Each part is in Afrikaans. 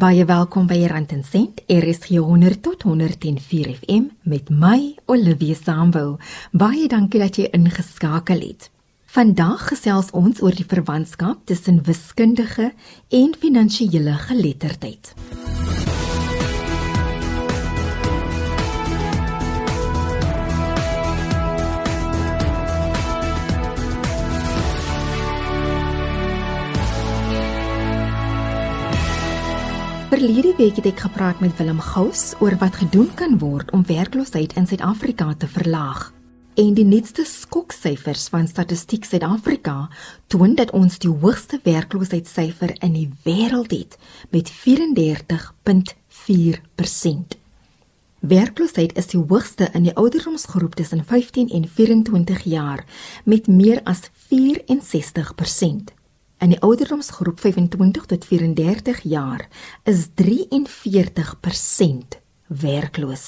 Baie welkom by Rand en Sent, RSG 100 tot 104 FM met my Olivia Sambu. Baie dankie dat jy ingeskakel het. Vandag gesels ons oor die verwantskap tussen wiskundige en finansiële geletterdheid. Verlede week het ek gepraat met Willem Gous oor wat gedoen kan word om werkloosheid in Suid-Afrika te verlaag. En die nuutste skoksyfers van Statistiek Suid-Afrika toon dat ons die hoogste werkloosheidssyfer in die wêreld het met 34.4%. Werkloosheid is die hoogste in die ouderdomsgroep tussen 15 en 24 jaar met meer as 64%. In die ouderdomsgroep 25 tot 34 jaar is 43% werkloos.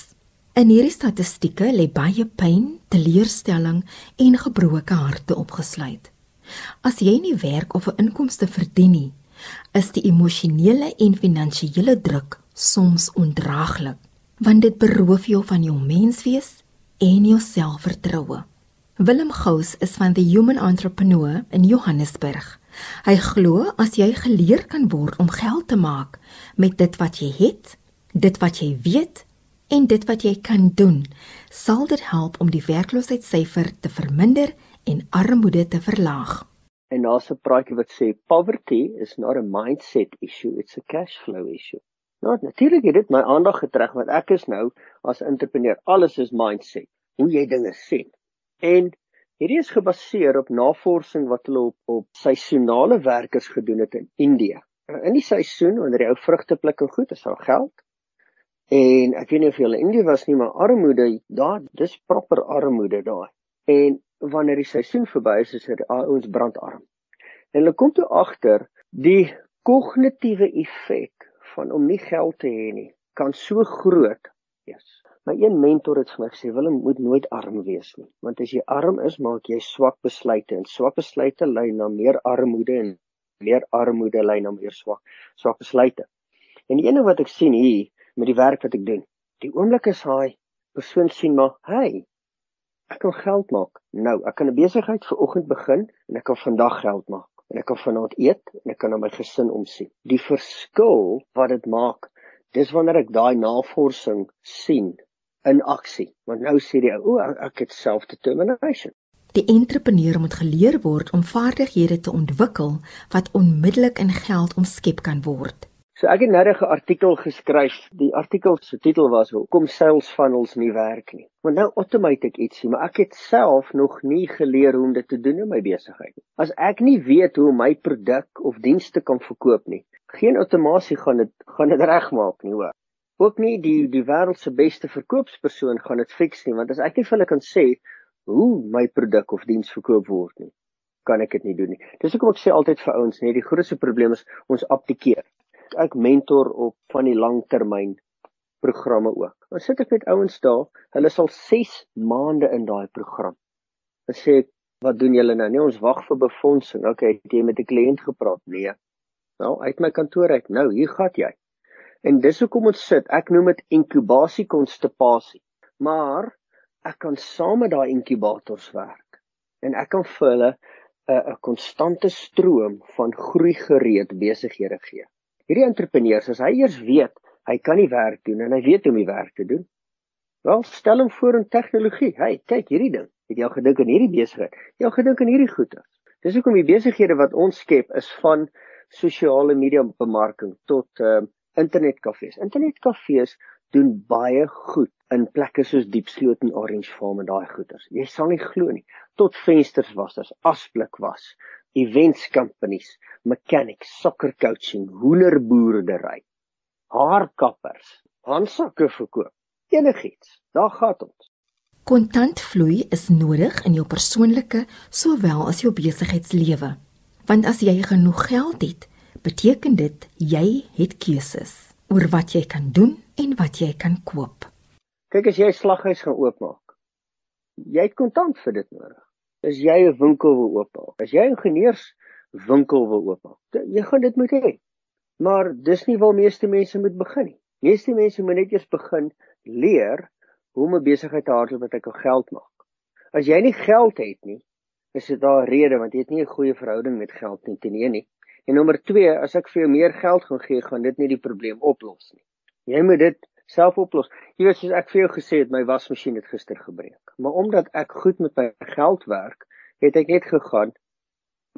In hierdie statistieke lê baie pyn, teleurstelling en gebroke harte opgesluit. As jy nie werk of 'n inkomste verdien nie, is die emosionele en finansiële druk soms ondraaglik, want dit beroof jou van jou menswees en jou selfvertroue. Willem Gous is van the Human Entrepreneur in Johannesburg. Hy glo as jy geleer kan word om geld te maak met dit wat jy het, dit wat jy weet en dit wat jy kan doen, sal dit help om die werkloosheidssyfer te verminder en armoede te verlaag. En daar's 'n praatjie wat sê poverty is not a mindset issue, it's a cash flow issue. Nou natuurlik het dit my aandag getrek want ek is nou as entrepreneur, alles is mindset, hoe jy dinge sien. En Hierdie is gebaseer op navorsing wat hulle op op seisonale werkers gedoen het in Indië. Nou, in die seisoen wanneer jy ou vrugte pluk en goed, is daar geld. En ek weet nie of julle in Indië was nie, maar armoede, daar dis proper armoede daar. En wanneer die seisoen verby is, is dit ons brandarm. En hulle kom toe agter die kognitiewe effek van om nie geld te hê nie kan so groot wees. My een mentor het vir my gesê, "Willem, moet nooit arm wees nie, want as jy arm is, maak jy swak besluite en swak besluite lei na meer armoede en meer armoede lei na meer swak swak besluite." En die ene wat ek sien hier met die werk wat ek doen, die oomblik is hy persoon sien maar, "Hey, ek kan geld maak. Nou, ek kan 'n besigheid vir oggend begin en ek kan vandag geld maak." en ek kan vanaand eet en ek kan na my gesin omsien. Die verskil wat dit maak, dis wanneer ek daai navorsing sien in aksie. Want nou sê die ou, o, ek het self-determination. Die entrepreneur moet geleer word om vaardighede te ontwikkel wat onmiddellik in geld omskep kan word. So ek het nou 'n artikel geskryf. Die artikel se titel was Hoekom sales funnels nie werk nie. Want nou automate ek ietsie, maar ek het self nog nie geleer hoe om dit te doen in my besigheid nie. As ek nie weet hoe my produk of dienste kan verkoop nie, geen outomasie gaan dit gaan dit regmaak nie, hoor ook nie die die wêreld se beste verkoopspersoon gaan dit fix nie want as ek nie vir hulle kan sê hoe my produk of diens verkoop word nie kan ek dit nie doen nie. Dis hoekom ek sê altyd vir ouens, nee, die grootste probleem is ons abdikeer. Ek mentor op van die langtermyn programme ook. Dan sit ek met ouens daar, hulle sal 6 maande in daai program. Dan sê ek, "Wat doen julle nou?" Nee, ons wag vir befondsing. Okay, het jy met 'n kliënt gepraat? Nee. Nou, uit my kantoor uit. Nou, hier gaan jy. En dis hoekom ons sit. Ek noem dit inkubasie konstipasie. Maar ek kan saam met daai inkubators werk en ek kan vir hulle 'n 'n konstante stroom van groei gereed besighede gee. Hierdie entrepreneurs as hy eers weet hy kan nie werk doen en hy weet hoe om die werk te doen. Wel, stel hom voor in tegnologie. Hey, kyk hierdie ding. Het jy al gedink aan hierdie besigheid? Jy al gedink aan hierdie goeie? Dis hoekom die besighede wat ons skep is van sosiale media bemarking tot uh, internetkafees. Internetkafees doen baie goed in plekke soos Diepsloot en Orange Farm en daai goeters. Jy sal nie glo nie. Tot vensterswassers, asblik was, events companies, mechanics, soccer coaching, hoenderboerdery, haarkappers, handsakke verkoop, enigiets. Daar gaan ons. Kontantvloei is nodig in jou persoonlike sowel as jou besigheidslewe. Want as jy genoeg geld het, beteken dit jy het keuses oor wat jy kan doen en wat jy kan koop. Kyk as jy 'n slaghuis gaan oopmaak. Jy het kontant vir dit nodig. As jy 'n winkel wil oopmaak, as jy 'n ingenieurs winkel wil oopmaak, jy gaan dit moet hê. Maar dis nie waar meeste mense moet begin nie. Meeste mense moet net eers begin leer hoe om 'n besigheid te hardloop wat ek al geld maak. As jy nie geld het nie, is dit daar 'n rede want jy het nie 'n goeie verhouding met geld nie ten een nie. En nommer 2, as ek vir jou meer geld gaan gee, gaan dit nie die probleem oplos nie. Jy moet dit self oplos. Jy weet soos ek vir jou gesê het, my wasmasjien het gister gebreek. Maar omdat ek goed met my geld werk, het ek net gegaan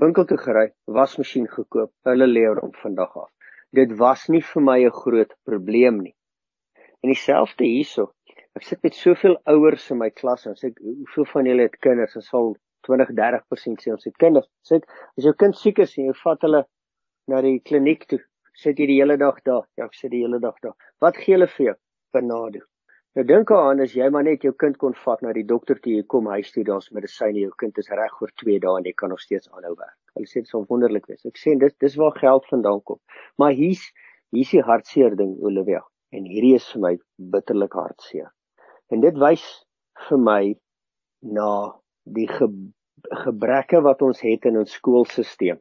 winkel toe gery, wasmasjien gekoop. Hulle lewer hom vandag af. Dit was nie vir my 'n groot probleem nie. En dieselfde hierso. Ek sit met soveel ouers in my klas en sê hoeveel van julle het kinders? Ons sal 20-30% sê ons het kinders. Sê as jou kind siek is en jy vat hulle na die kliniek toe. Sit jy die hele dag daar? Ja, ek sit die hele dag daar. Wat gee hulle vir jou? Benado. Nou dink aan as jy maar net jou kind kon vat na die dokter toe, jy kom huis toe, daar's medisyne, jou kind is reg vir 2 dae en jy kan nog steeds aanhou werk. Hulle sê dit sou wonderlik wees. Ek sê dis dis waar geld vandaan kom. Maar hier's hier's die hartseer ding, Olivia. En hierdie is vir my bitterlik hartseer. En dit wys vir my na die ge gebreke wat ons het in ons skoolstelsel.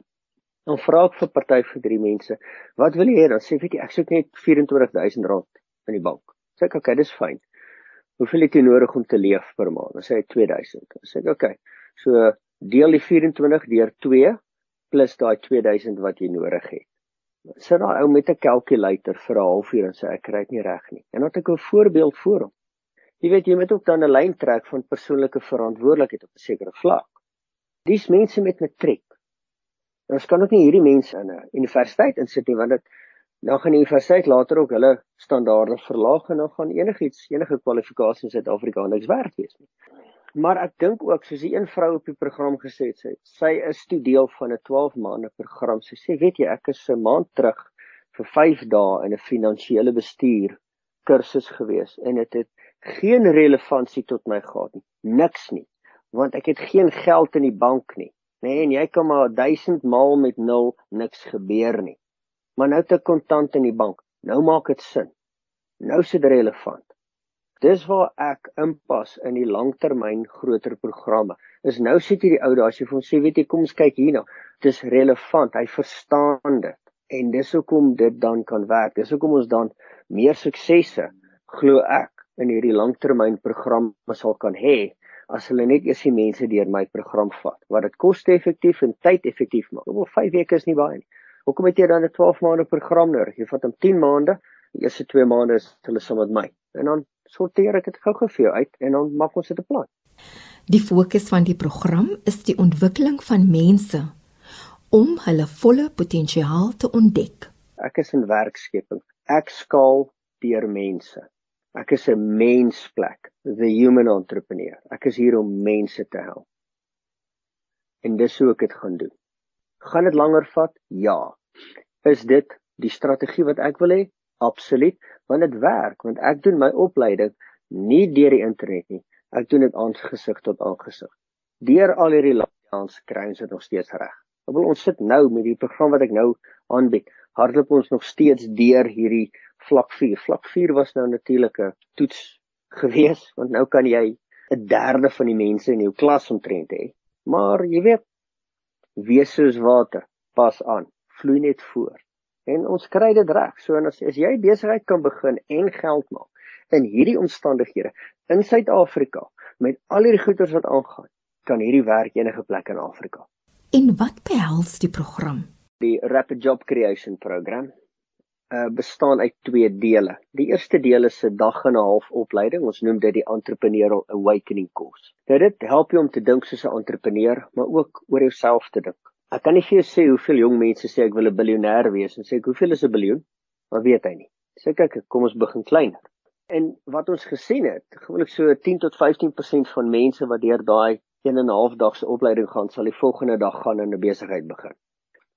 Dan vra ek vir party vir drie mense, wat wil jy hê? Dan sê jy, ek soek net R24000 in die bank. Sê ek, okay, dis fyn. Hoeveel het jy nodig om te leef per maand? Dan sê hy 2000. Dan sê ek, okay. So deel die 24 deur 2 plus daai 2000 wat jy nodig het. Sit daai ou met 'n kalkulator vir 'n halfuur en sê ek kry dit nie reg nie. En dan het ek 'n voorbeeld voor hom. Jy weet jy moet ook dan 'n lyn trek van persoonlike verantwoordelikheid op 'n sekere vlak. Dis mense met matriek ons kan ook nie hierdie mense in 'n universiteit insit nie want dit dan gaan die universiteit later ook hulle standaarde verlaag en dan gaan enigiets enige kwalifikasie in Suid-Afrika niks werd wees nie. Maar ek dink ook soos die een vrou op die program gesê het, sy, sy is toe deel van 'n 12 maande program. Sy sê, weet jy, ek is 'n maand terug vir 5 dae in 'n finansiële bestuur kursus gewees en dit het, het geen relevantie tot my gehad nie. Niks nie, want ek het geen geld in die bank nie nee, en jy kan maar 1000 maal met 0 niks gebeur nie. Maar nou te kontant in die bank. Nou maak dit sin. Nou is dit relevant. Dis waar ek inpas in die langtermyn groter programme. Is nou sit hierdie ou daar as jy hom sê weet jy kom ons kyk hierna. Dis relevant. Hy verstaan dit. En dis hoekom dit dan kan werk. Dis hoekom ons dan meer suksesse glo ek in hierdie langtermyn programme sal kan hê as hulle net eers die mense deur my program vat wat dit koste-effektief en tyd-effektief maak. Hoewel 5 weke is nie baie nie. Hoekom het jy dan 'n 12 maande program nodig? Jy vat hom 10 maande, die eerste 2 maande is hulle saam met my. En dan sorteer ek dit gou-gou vir jou uit en dan maak ons dit 'n plan. Die fokus van die program is die ontwikkeling van mense om hulle volle potensiaal te ontdek. Ek is in werkskepping. Ek skaal deur mense. Ek is 'n mensplek, the human entrepreneur. Ek is hier om mense te help. En dis hoe ek dit gaan doen. Gaan dit langer vat? Ja. Is dit die strategie wat ek wil hê? Absoluut, want dit werk, want ek doen my opleiding nie deur die internet nie. Ek doen dit aangesig tot aangesig. Deur al hierdie lockdowns kry ons dit nog steeds reg. Ek wil ons sit nou met die program wat ek nou aanbied. Hardloop ons nog steeds deur hierdie vlak 4. Vlak 4 was nou natuurlik 'n toets gewees want nou kan jy 'n derde van die mense in jou klas omtrent hê. Maar jy weet, wees soos water, pas aan, vloei net voor. En ons kry dit reg. So en as, as jy besigheid kan begin en geld maak in hierdie omstandighede in Suid-Afrika met al hierdie goederes wat aangaan, kan hierdie werk enige plek in Afrika. En wat behels die program? Die Rapid Job Creation program uh, bestaan uit twee dele. Die eerste deel is 'n dag en 'n half opleiding. Ons noem dit die Entrepreneurial Awakening Course. Nou dit help jou om te dink soos 'n entrepreneur, maar ook oor jouself te dink. Ek kan nie vir jou sê hoeveel jong mense sê ek wil 'n biljoenêr wees en sê ek hoeveel is 'n biljoen? Maar weet hy nie. Sê kyk, kom ons begin kleiner. En wat ons gesien het, gewoonlik so 10 tot 15% van mense wat deur daai 1 en 'n half dag se opleiding gaan, sal die volgende dag gaan in 'n besigheid begin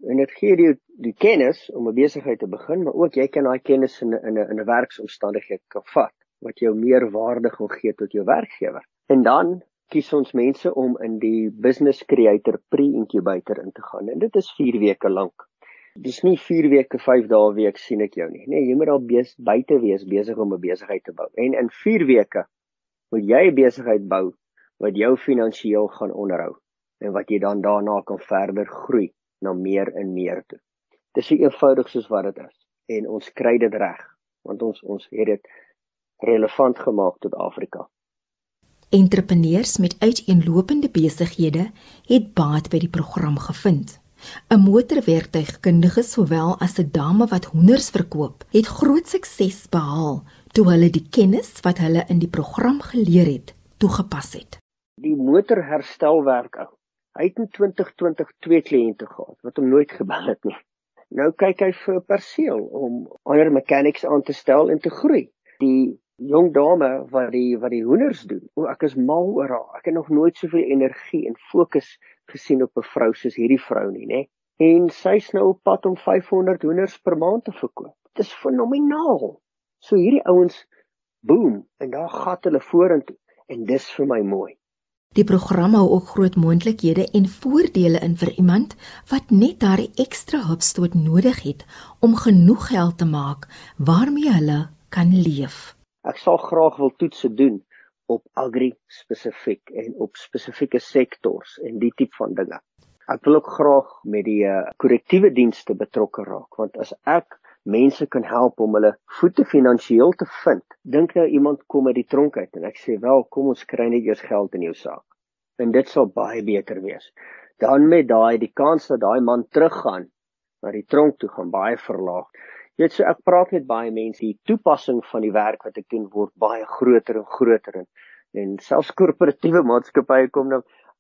en dit gee jou die kennis om 'n besigheid te begin, maar ook jy kan daai kennis in 'n in 'n in 'n werksomstandigheid kan vat wat jou meer waarde gaan gee tot jou werkgewer. En dan kies ons mense om in die business creator pre-incubator in te gaan en dit is 4 weke lank. Dis nie 4 weke 5 dae week sien ek jou nie. Nee, jy moet al bes buite wees besig om 'n besigheid te bou. En in 4 weke moet jy 'n besigheid bou wat jou finansiëel gaan onderhou en wat jy dan daarna kan verder groei na meer en meer toe. Dis so eenvoudig soos wat dit is en ons kry dit reg want ons ons het dit relevant gemaak tot Afrika. Entrepreneurs met uiteenlopende besighede het baat by die program gevind. 'n Motorwerktuigkundige sowel as 'n dame wat hoenders verkoop, het groot sukses behaal toe hulle die kennis wat hulle in die program geleer het, toegepas het. Die motorherstelwerk ou. Hy het in 2020 twee kliënte gehad wat hom nooit gebel het nie. Nou kyk hy vir 'n perseel om ander mechanics aan te stel en te groei. Die jong dame wat die wat die hoenders doen. O, ek is mal oor haar. Ek het nog nooit soveel energie en fokus gesien op 'n vrou soos hierdie vrou nie, né? En sy's nou op pad om 500 hoenders per maand te verkoop. Dit is fenomenaal. So hierdie ouens boom en daar gaan hulle vorentoe en dis vir my mooi. Die program hou ook groot moontlikhede en voordele in vir iemand wat net daardie ekstra hupstoot nodig het om genoeg geld te maak waarmee hulle kan leef. Ek sal graag wil toetse doen op agri spesifiek en op spesifieke sektors en die tipe van dinge. Ek wil ook graag met die uh, korrektiewe dienste betrokke raak want as ek mense kan help om hulle voete finansiëel te vind, dink nou iemand kom uit die tronk uit en ek sê wel, kom ons kry net eers geld in jou saak. En dit sal baie beter wees. Dan met daai die kans dat daai man teruggaan na die tronk toe gaan baie verlaag. Jy weet so ek praat met baie mense, die toepassing van die werk wat ek doen word baie groter en groter en en selfs korporatiewe maatskappye kom nou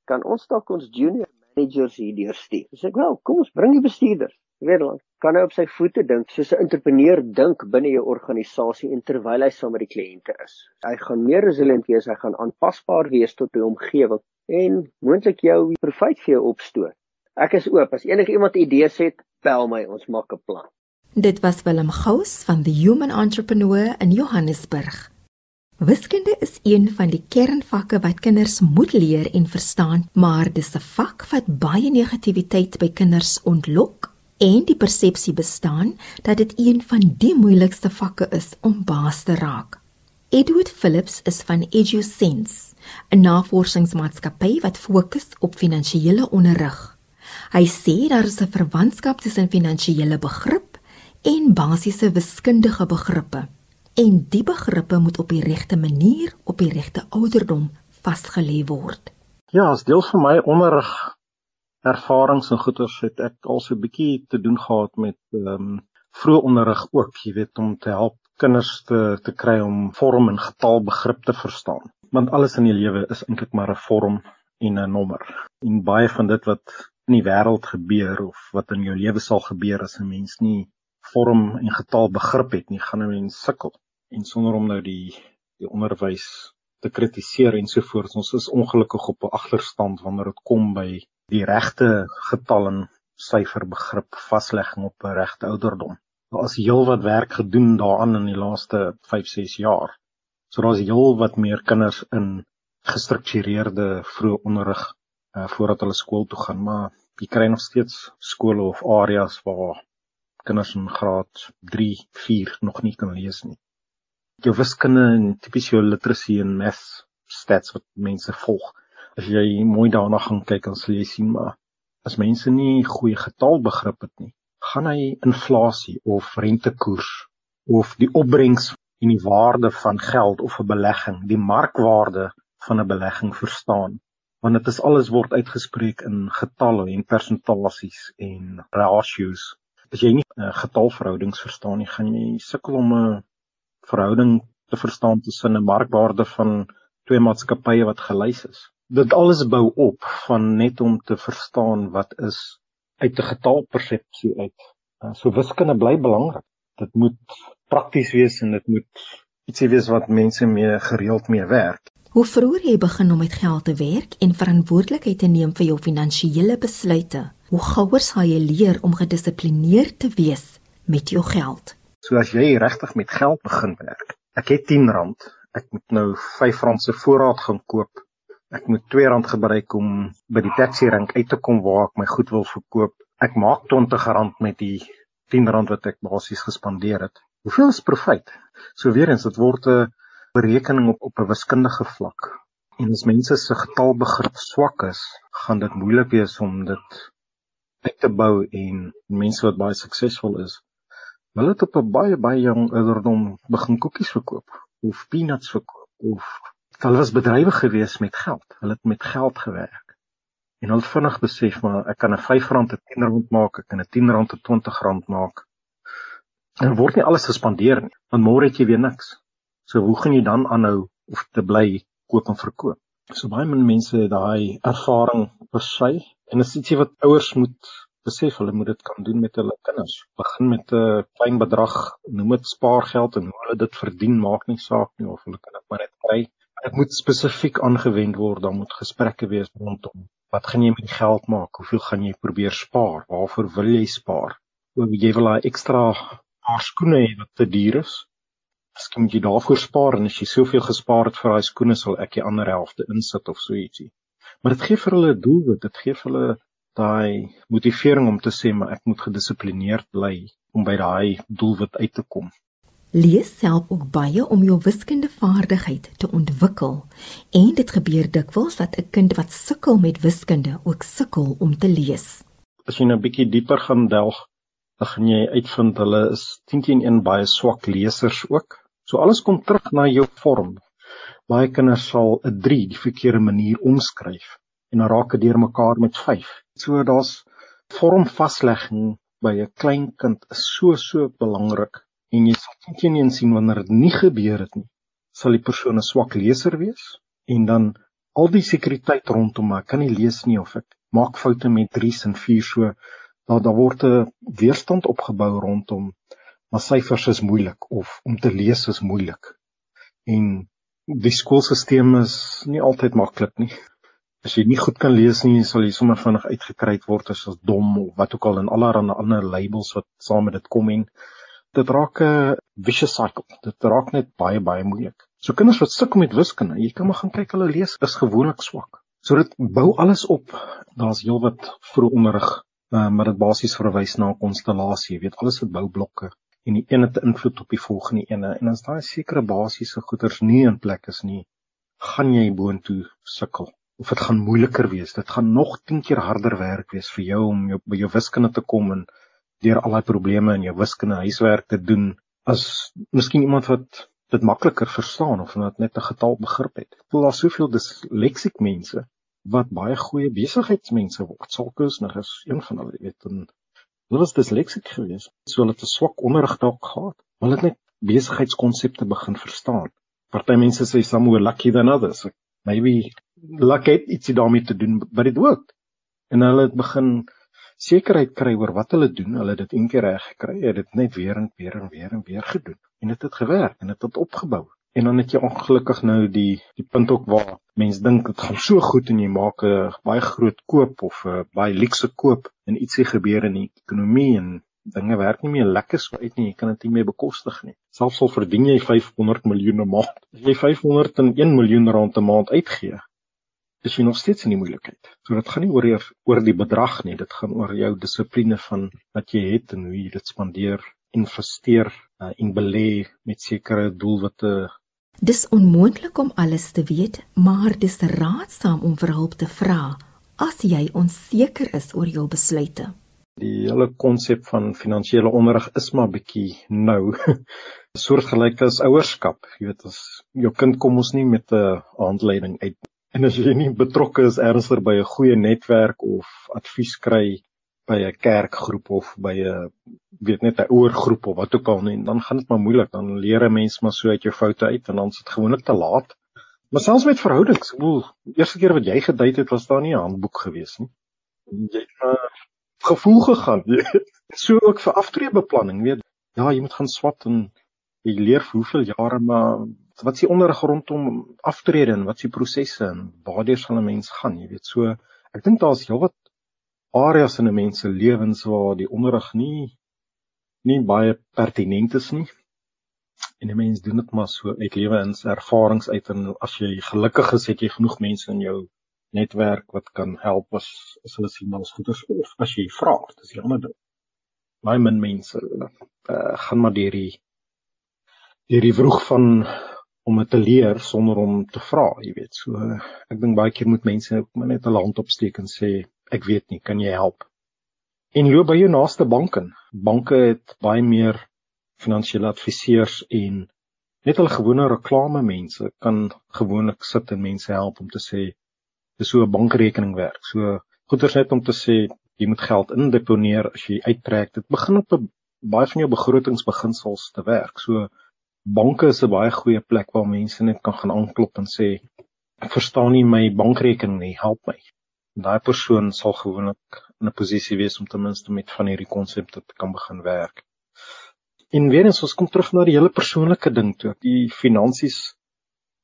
kan ons dalk ons junior managers hier deurstuur. Dis ek wel, kom ons bring die bestuurders. Weet dan kan hy op sy voete dink soos 'n entrepreneur dink binne 'n organisasie en terwyl hy saam met die kliënte is. Hy gaan meer resilient wees, hy gaan aanpasbaar wees tot die omgewing en moontlik jou profit vir jou opstoot. Ek is oop as enige iemand idees het, bel my, ons maak 'n plan. Dit was Willem Gous van The Human Entrepreneur in Johannesburg. Wiskunde is een van die kernvakke wat kinders moet leer en verstaan, maar dis 'n vak wat baie negativiteit by kinders ontlok en die persepsie bestaan dat dit een van die moeilikste vakke is om baas te raak. Edward Phillips is van EduSense, 'n navorsingsmaatskappy wat fokus op finansiële onderrig. Hy sê daar is 'n verwantskap tussen finansiële begrip en basiese wiskundige begrippe. En die begrippe moet op die regte manier op die regte ouderdom vasgelê word. Ja, as deel van my onderrig ervarings en goeters het ek al so 'n bietjie te doen gehad met ehm um, vroeë onderrig ook, jy weet, om te help kinders te te kry om vorm en getal begrip te verstaan. Want alles in die lewe is eintlik maar 'n vorm en 'n nommer. En baie van dit wat in die wêreld gebeur of wat in jou lewe sal gebeur as 'n mens nie vorm en getal begrip het nie, gaan 'n mens sukkel. En sonder om nou die die onderwys te kritiseer en so voort, ons is ongelukkig op 'n agterstand wanneer dit kom by die regte getal en syfer begrip vaslegging op 'n regte ouderdom. Daar is heelwat werk gedoen daaraan in die laaste 5-6 jaar. So daar's heelwat meer kinders in gestruktureerde vroeë onderrig uh, voordat hulle skool toe gaan, maar jy kry nog steeds skole of areas waar kinders in graad 3, 4 nog nie kan lees nie. Jou wiskunde en tipies jou literacy en math stats wat mense volg. As jy mooi daarna gaan kyk dan sal jy sien maar as mense nie goeie getalbegrip het nie, gaan hy inflasie of rentekoers of die opbrengs en die waarde van geld of 'n belegging, die markwaarde van 'n belegging verstaan want dit is alles word uitgespreek in getalle en persentasies en ratios as jy nie uh, getalverhoudings verstaan nie, gaan jy sukkel om 'n verhouding te verstaan tussen 'n markwaarde van twee maatskappye wat gelys is. Dit alles bou op van net om te verstaan wat is uit 'n getalpersepsie uit. Uh, so wiskunde bly belangrik. Dit moet prakties wees en dit moet ietsie wees wat mense mee gereeld mee werk. Hoe vroeër jy begin om met geld te werk en verantwoordelikheid te neem vir jou finansiële besluite, hoe gouer sal jy leer om gedissiplineerd te wees met jou geld. So as jy regtig met geld begin werk. Ek het R10, ek moet nou R5 se voorraad gaan koop. Ek moet R2 gebruik om by die taxi rank uit te kom waar ek my goed wil verkoop. Ek maak R20 met die R10 wat ek basies gespandeer het. Hoeveel is profit? So weer eens, dit word 'n berekening op op 'n wiskundige vlak. En as mense se getalbegrip swak is, gaan dit moeilik wees om dit uit te bou en mense wat baie suksesvol is, hulle het op 'n baie baie jong ouderdom begin koekies verkoop of peanuts verkoop of hulle was bedrywig geweest met geld. Hulle het met geld gewerk. En hulle het vinnig besef maar ek kan 'n R5 'n R10 maak, ek kan 'n R10 'n R20 maak. En word nie alles gespandeer nie, want môre het jy weer niks. So hoe gaan jy dan aanhou of te bly koop en verkoop? So baie min mense het daai ervaring per se en dit is ietsie wat ouers moet besef hulle moet dit kan doen met hulle kinders. Begin met 'n klein bedrag, noem dit spaargeld en hoe hulle dit verdien maak nie saak nie of hulle kan dit maar net kry dit moet spesifiek aangewend word dan moet gesprekke wees rondom wat gaan jy met die geld maak hoeveel gaan jy probeer spaar waarvoor wil jy spaar? Ook jy wil daai ekstra paar skoene hê wat te duur is? Miskien moet jy daarvoor spaar en as jy soveel gespaar het vir daai skoene sal ek die ander helfte insit of so ietsie. Maar dit gee vir hulle 'n doelwit dit gee vir hulle daai motivering om te sê maar ek moet gedissiplineerd bly om by daai doelwit uit te kom Lees help ook baie om jou wiskundevaardigheid te ontwikkel en dit gebeur dikwels dat 'n kind wat sukkel met wiskunde ook sukkel om te lees. As jy nou 'n bietjie dieper gaan delg, gaan jy uitvind hulle is 10 teen 1 baie swak lesers ook. So alles kom terug na jou vorm. Baie kinders sal 'n 3 die verkeerde manier omskryf en dan raak dit deurmekaar met 5. So daar's vormvaslegging by 'n klein kind is so so belangrik en jy sal teen sien wanneer dit nie gebeur het nie, sal die persoon 'n swak leser wees en dan al die sekuriteit rondom maar kan nie lees nie of ek maak foute met 3's en 4's so. Daar daar word 'n weerstand opgebou rondom maar syfers is moeilik of om te lees is moeilik. En die skoolstelsel is nie altyd maklik nie. As jy nie goed kan lees nie sal jy sommer vinnig uitgekry word as as dom of wat ook al en allerlei ander labels wat saam met dit kom en dit raak 'n vicious cycle. Dit raak net baie baie moeilik. So kinders wat sukkel met wiskunde, jy kan maar gaan kyk hulle lees is gewoonlik swak. So dit bou alles op. Daar's heelwat vroeg onderrig, uh, maar dit basies verwys na 'n konstellasie, jy weet, alles het boublokke en die een het 'n invloed op die volgende ene en as daai sekere basiese goeders nie in plek is nie, gaan jy boontoe sukkel of dit gaan moeiliker wees. Dit gaan nog 10 keer harder werk wees vir jou om jou, by jou wiskunde te kom en deur al daai probleme in jou wiskunde huiswerk te doen as miskien iemand wat dit makliker verstaan of wat net 'n getal begrip het. Voel daar soveel disleksiek mense wat baie goeie besigheidsmense word. Salkusnig is een van hulle, weet en hulle was disleksiek geweest. So hulle het 'n swak onderrig dalk gehad. Hulle het net besigheidskonsepte begin verstaan. Party mense sê some more lucky than others. Maybe luck het ietsie daarmee te doen, but it worked. En hulle het begin sekerheid kry oor wat hulle doen. Hulle het dit een keer reg gekry, het dit net weer en weer en weer en weer gedoen en dit het, het gewerk en dit het, het opgebou. En dan het jy ongelukkig nou die die punt ook waar mense dink dit gaan so goed en jy maak 'n baie groot koop of 'n baie luukse koop en ietsie gebeur in die ekonomie en dinge werk nie meer lekker so uit nie. Jy kan dit nie meer bekostig nie. Selfs al verdien jy 500 miljoen 'n maand, as jy 501 miljoen rand 'n maand uitgee, is jy nog steeds in die moeilikheid. So dit gaan nie oor oor die bedrag nie, dit gaan oor jou dissipline van wat jy het en hoe jy dit spandeer, investeer uh, en belê met sekere doelwitte. Dis onmoontlik om alles te weet, maar dis raadsaam om vir hulp te vra as jy onseker is oor jou besluite. Die hele konsep van finansiële onderrig is maar bietjie nou soortgelyk as ouerskap. Jy weet as jou kind kom ons nie met 'n handleiding uit En as jy nie betrokke is ernstig by 'n goeie netwerk of advies kry by 'n kerkgroep of by 'n weet net 'n ouer groep of wat ook al nie, dan gaan dit maar moeilik. Dan leer 'n mens maar so uit jou foute uit en dan is dit gewoonlik te laat. Maar selfs met verhoudings, ek bedoel, die eerste keer wat jy gedate het, was daar nie 'n handboek gewees nie. Jy het uh, gevoel gegaan. so ook vir aftreebeplanning, weet. Ja, jy moet gaan swat en jy leer vir hoeveel jare maar wat is die onderrig rondom aftrede en wat is die prosesse en waartoe sal 'n mens gaan, jy weet. So ek dink daar's heelwat areas in 'n mens se lewens waar die onderrig nie nie baie pertinent is nie. En 'n mens doen dit maar so uit lewens ervarings uit en as jy gelukkig is, het jy genoeg mense in jou netwerk wat kan help as as hulle sien ons goeders of as jy vra, dis die ander ding. Baie min mense uh, gaan maar deur die deur die vroeg van om dit te leer sonder om te vra, jy weet. So ek dink baie keer moet mense net 'n hand opsteek en sê ek weet nie, kan jy help? En loop by jou naaste bank in. Banke het baie meer finansiële adviseurs en net al gewone reklame mense kan gewoonlik sit en mense help om te sê dis so 'n bankrekening werk. So goeders net om te sê jy moet geld indeponeer as jy uittrek. Dit begin op 'n baie van jou begrotingsbeginsels te werk. So banke is 'n baie goeie plek waar mense net kan gaan aanklop en sê ek verstaan nie my bankrekening nie, help my. Daai persoon sal gewoonlik in 'n posisie wees om ten minste met van hierdie konsepte te kan begin werk. En weer eens ons kom terug na die hele persoonlike ding toe. Die finansies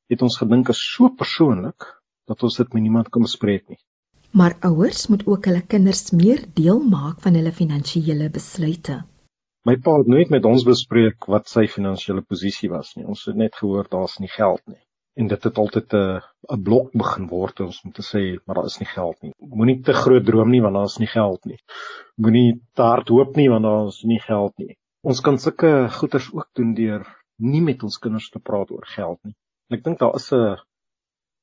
het ons gedink is so persoonlik dat ons dit met niemand kan bespreek nie. Maar ouers moet ook hulle kinders meer deel maak van hulle finansiële besluite. My pa het nooit met ons bespreek wat sy finansiële posisie was nie. Ons het net gehoor daar's nie geld nie. En dit het altyd 'n 'n blok begin word ons om te sê maar daar is nie geld nie. Moenie te groot droom nie want daar is nie geld nie. Moenie te hard hoop nie want daar is nie geld nie. Ons kan sulke goeders ook doen deur nie met ons kinders te praat oor geld nie. En ek dink daar is 'n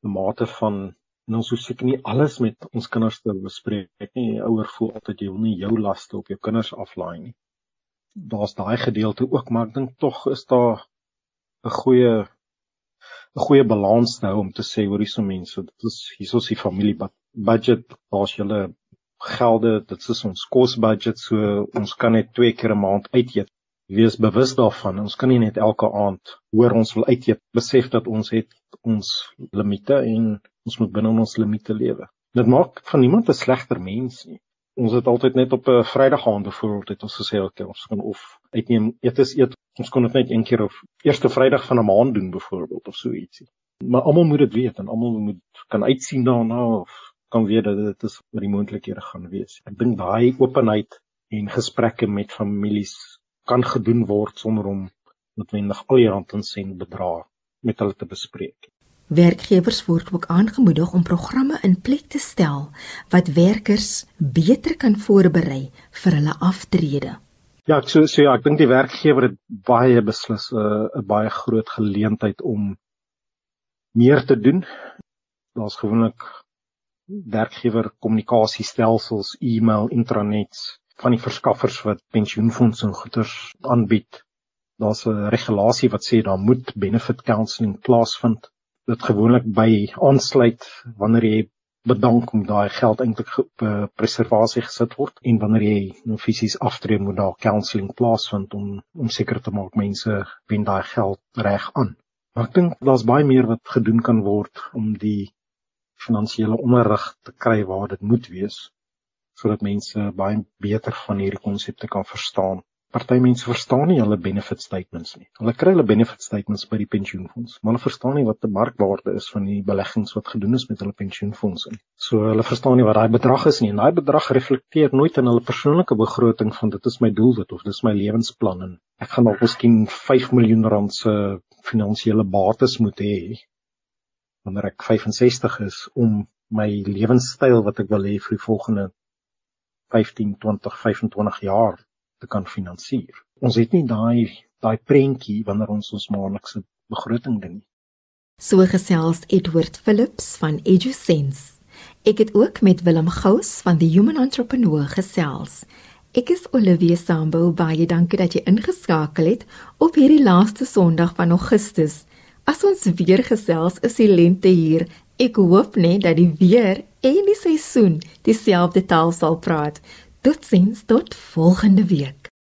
'n mate van en ons hoef seker nie alles met ons kinders te bespreek nie. Die ouer voel altyd jy wil nie jou laste op jou kinders aflaai nie daar's daai gedeelte ook, maar ek dink tog is daar 'n goeie 'n goeie balans nou om te sê hoor hierso mense, dit is hierso die familie budget, daar's julle gelde, dit is ons kosbudget, so ons kan net twee keer 'n maand uit eet. Wees bewus daarvan. Ons kan nie net elke aand hoor ons wil uit eet, besef dat ons het ons limite en ons moet binne ons limite lewe. Dit maak van niemand 'n slegter mens nie ons het altyd net op 'n Vrydag aand byvoorbeeld het ons gesê okay ons gaan of uitneem etes eet. Ons kon dit net een keer of eerste Vrydag van 'n maand doen byvoorbeeld of so ietsie. Maar almal moet dit weet en almal moet kan uitsien daarna of kan weet dat dit is wat die moontlikhede gaan wees. Ek dink daai openheid en gesprekke met families kan gedoen word sonder om noodwendig al die rand en sent bedrag met hulle te bespreek Werkgewers word ook aangemoedig om programme in plek te stel wat werkers beter kan voorberei vir hulle aftrede. Ja, ek so so ja, ek dink die werkgewer het baie beslis eh, 'n uh, baie groot geleentheid om meer te doen. Daar's gewoonlik werkgewer kommunikasiestelsels, e-mail, intranets van die verskaffers wat pensioenfondse en goederes aanbied. Daar's 'n regulasie wat sê daar moet benefit counselling plaasvind dit gewoonlik by aansluit wanneer jy bedank om daai geld eintlik op uh, preservasie gesit word en wanneer jy nou fisies aftree moet daar counselling plaasvind om om seker te maak mense wen daai geld reg aan. Maar ek dink daar's baie meer wat gedoen kan word om die finansiële onderrig te kry waar dit moet wees sodat mense baie beter van hierdie konsepte kan verstaan Party mense verstaan nie hulle benefit statements nie. Hulle kry hulle benefit statements by die pensioenfonds, maar hulle verstaan nie wat die markwaarde is van die beleggings wat gedoen is met hulle pensioenfonds nie. So hulle verstaan nie wat daai bedrag is nie. En daai bedrag reflekteer nooit in hulle persoonlike begroting van dit is my doelwit of dis my lewensplan en ek gaan dalk miskien 5 miljoen rand se finansiële bates moet hê wanneer ek 65 is om my lewenstyl wat ek wil hê vir die volgende 15, 20, 25 jaar te kan finansier. Ons het nie daai daai prentjie wanneer ons ons maandelikse begroting doen nie. So gesels Edward Phillips van EduSense. Ek het ook met Willem Gous van die Human Entrepreneur gesels. Ek is Olivia Sambo, baie dankie dat jy ingeskakel het op hierdie laaste Sondag van Augustus. As ons weer gesels, is die lente hier. Ek hoop net dat die weer en die seisoen dieselfde taal sal praat. Totsiens tot volgende week.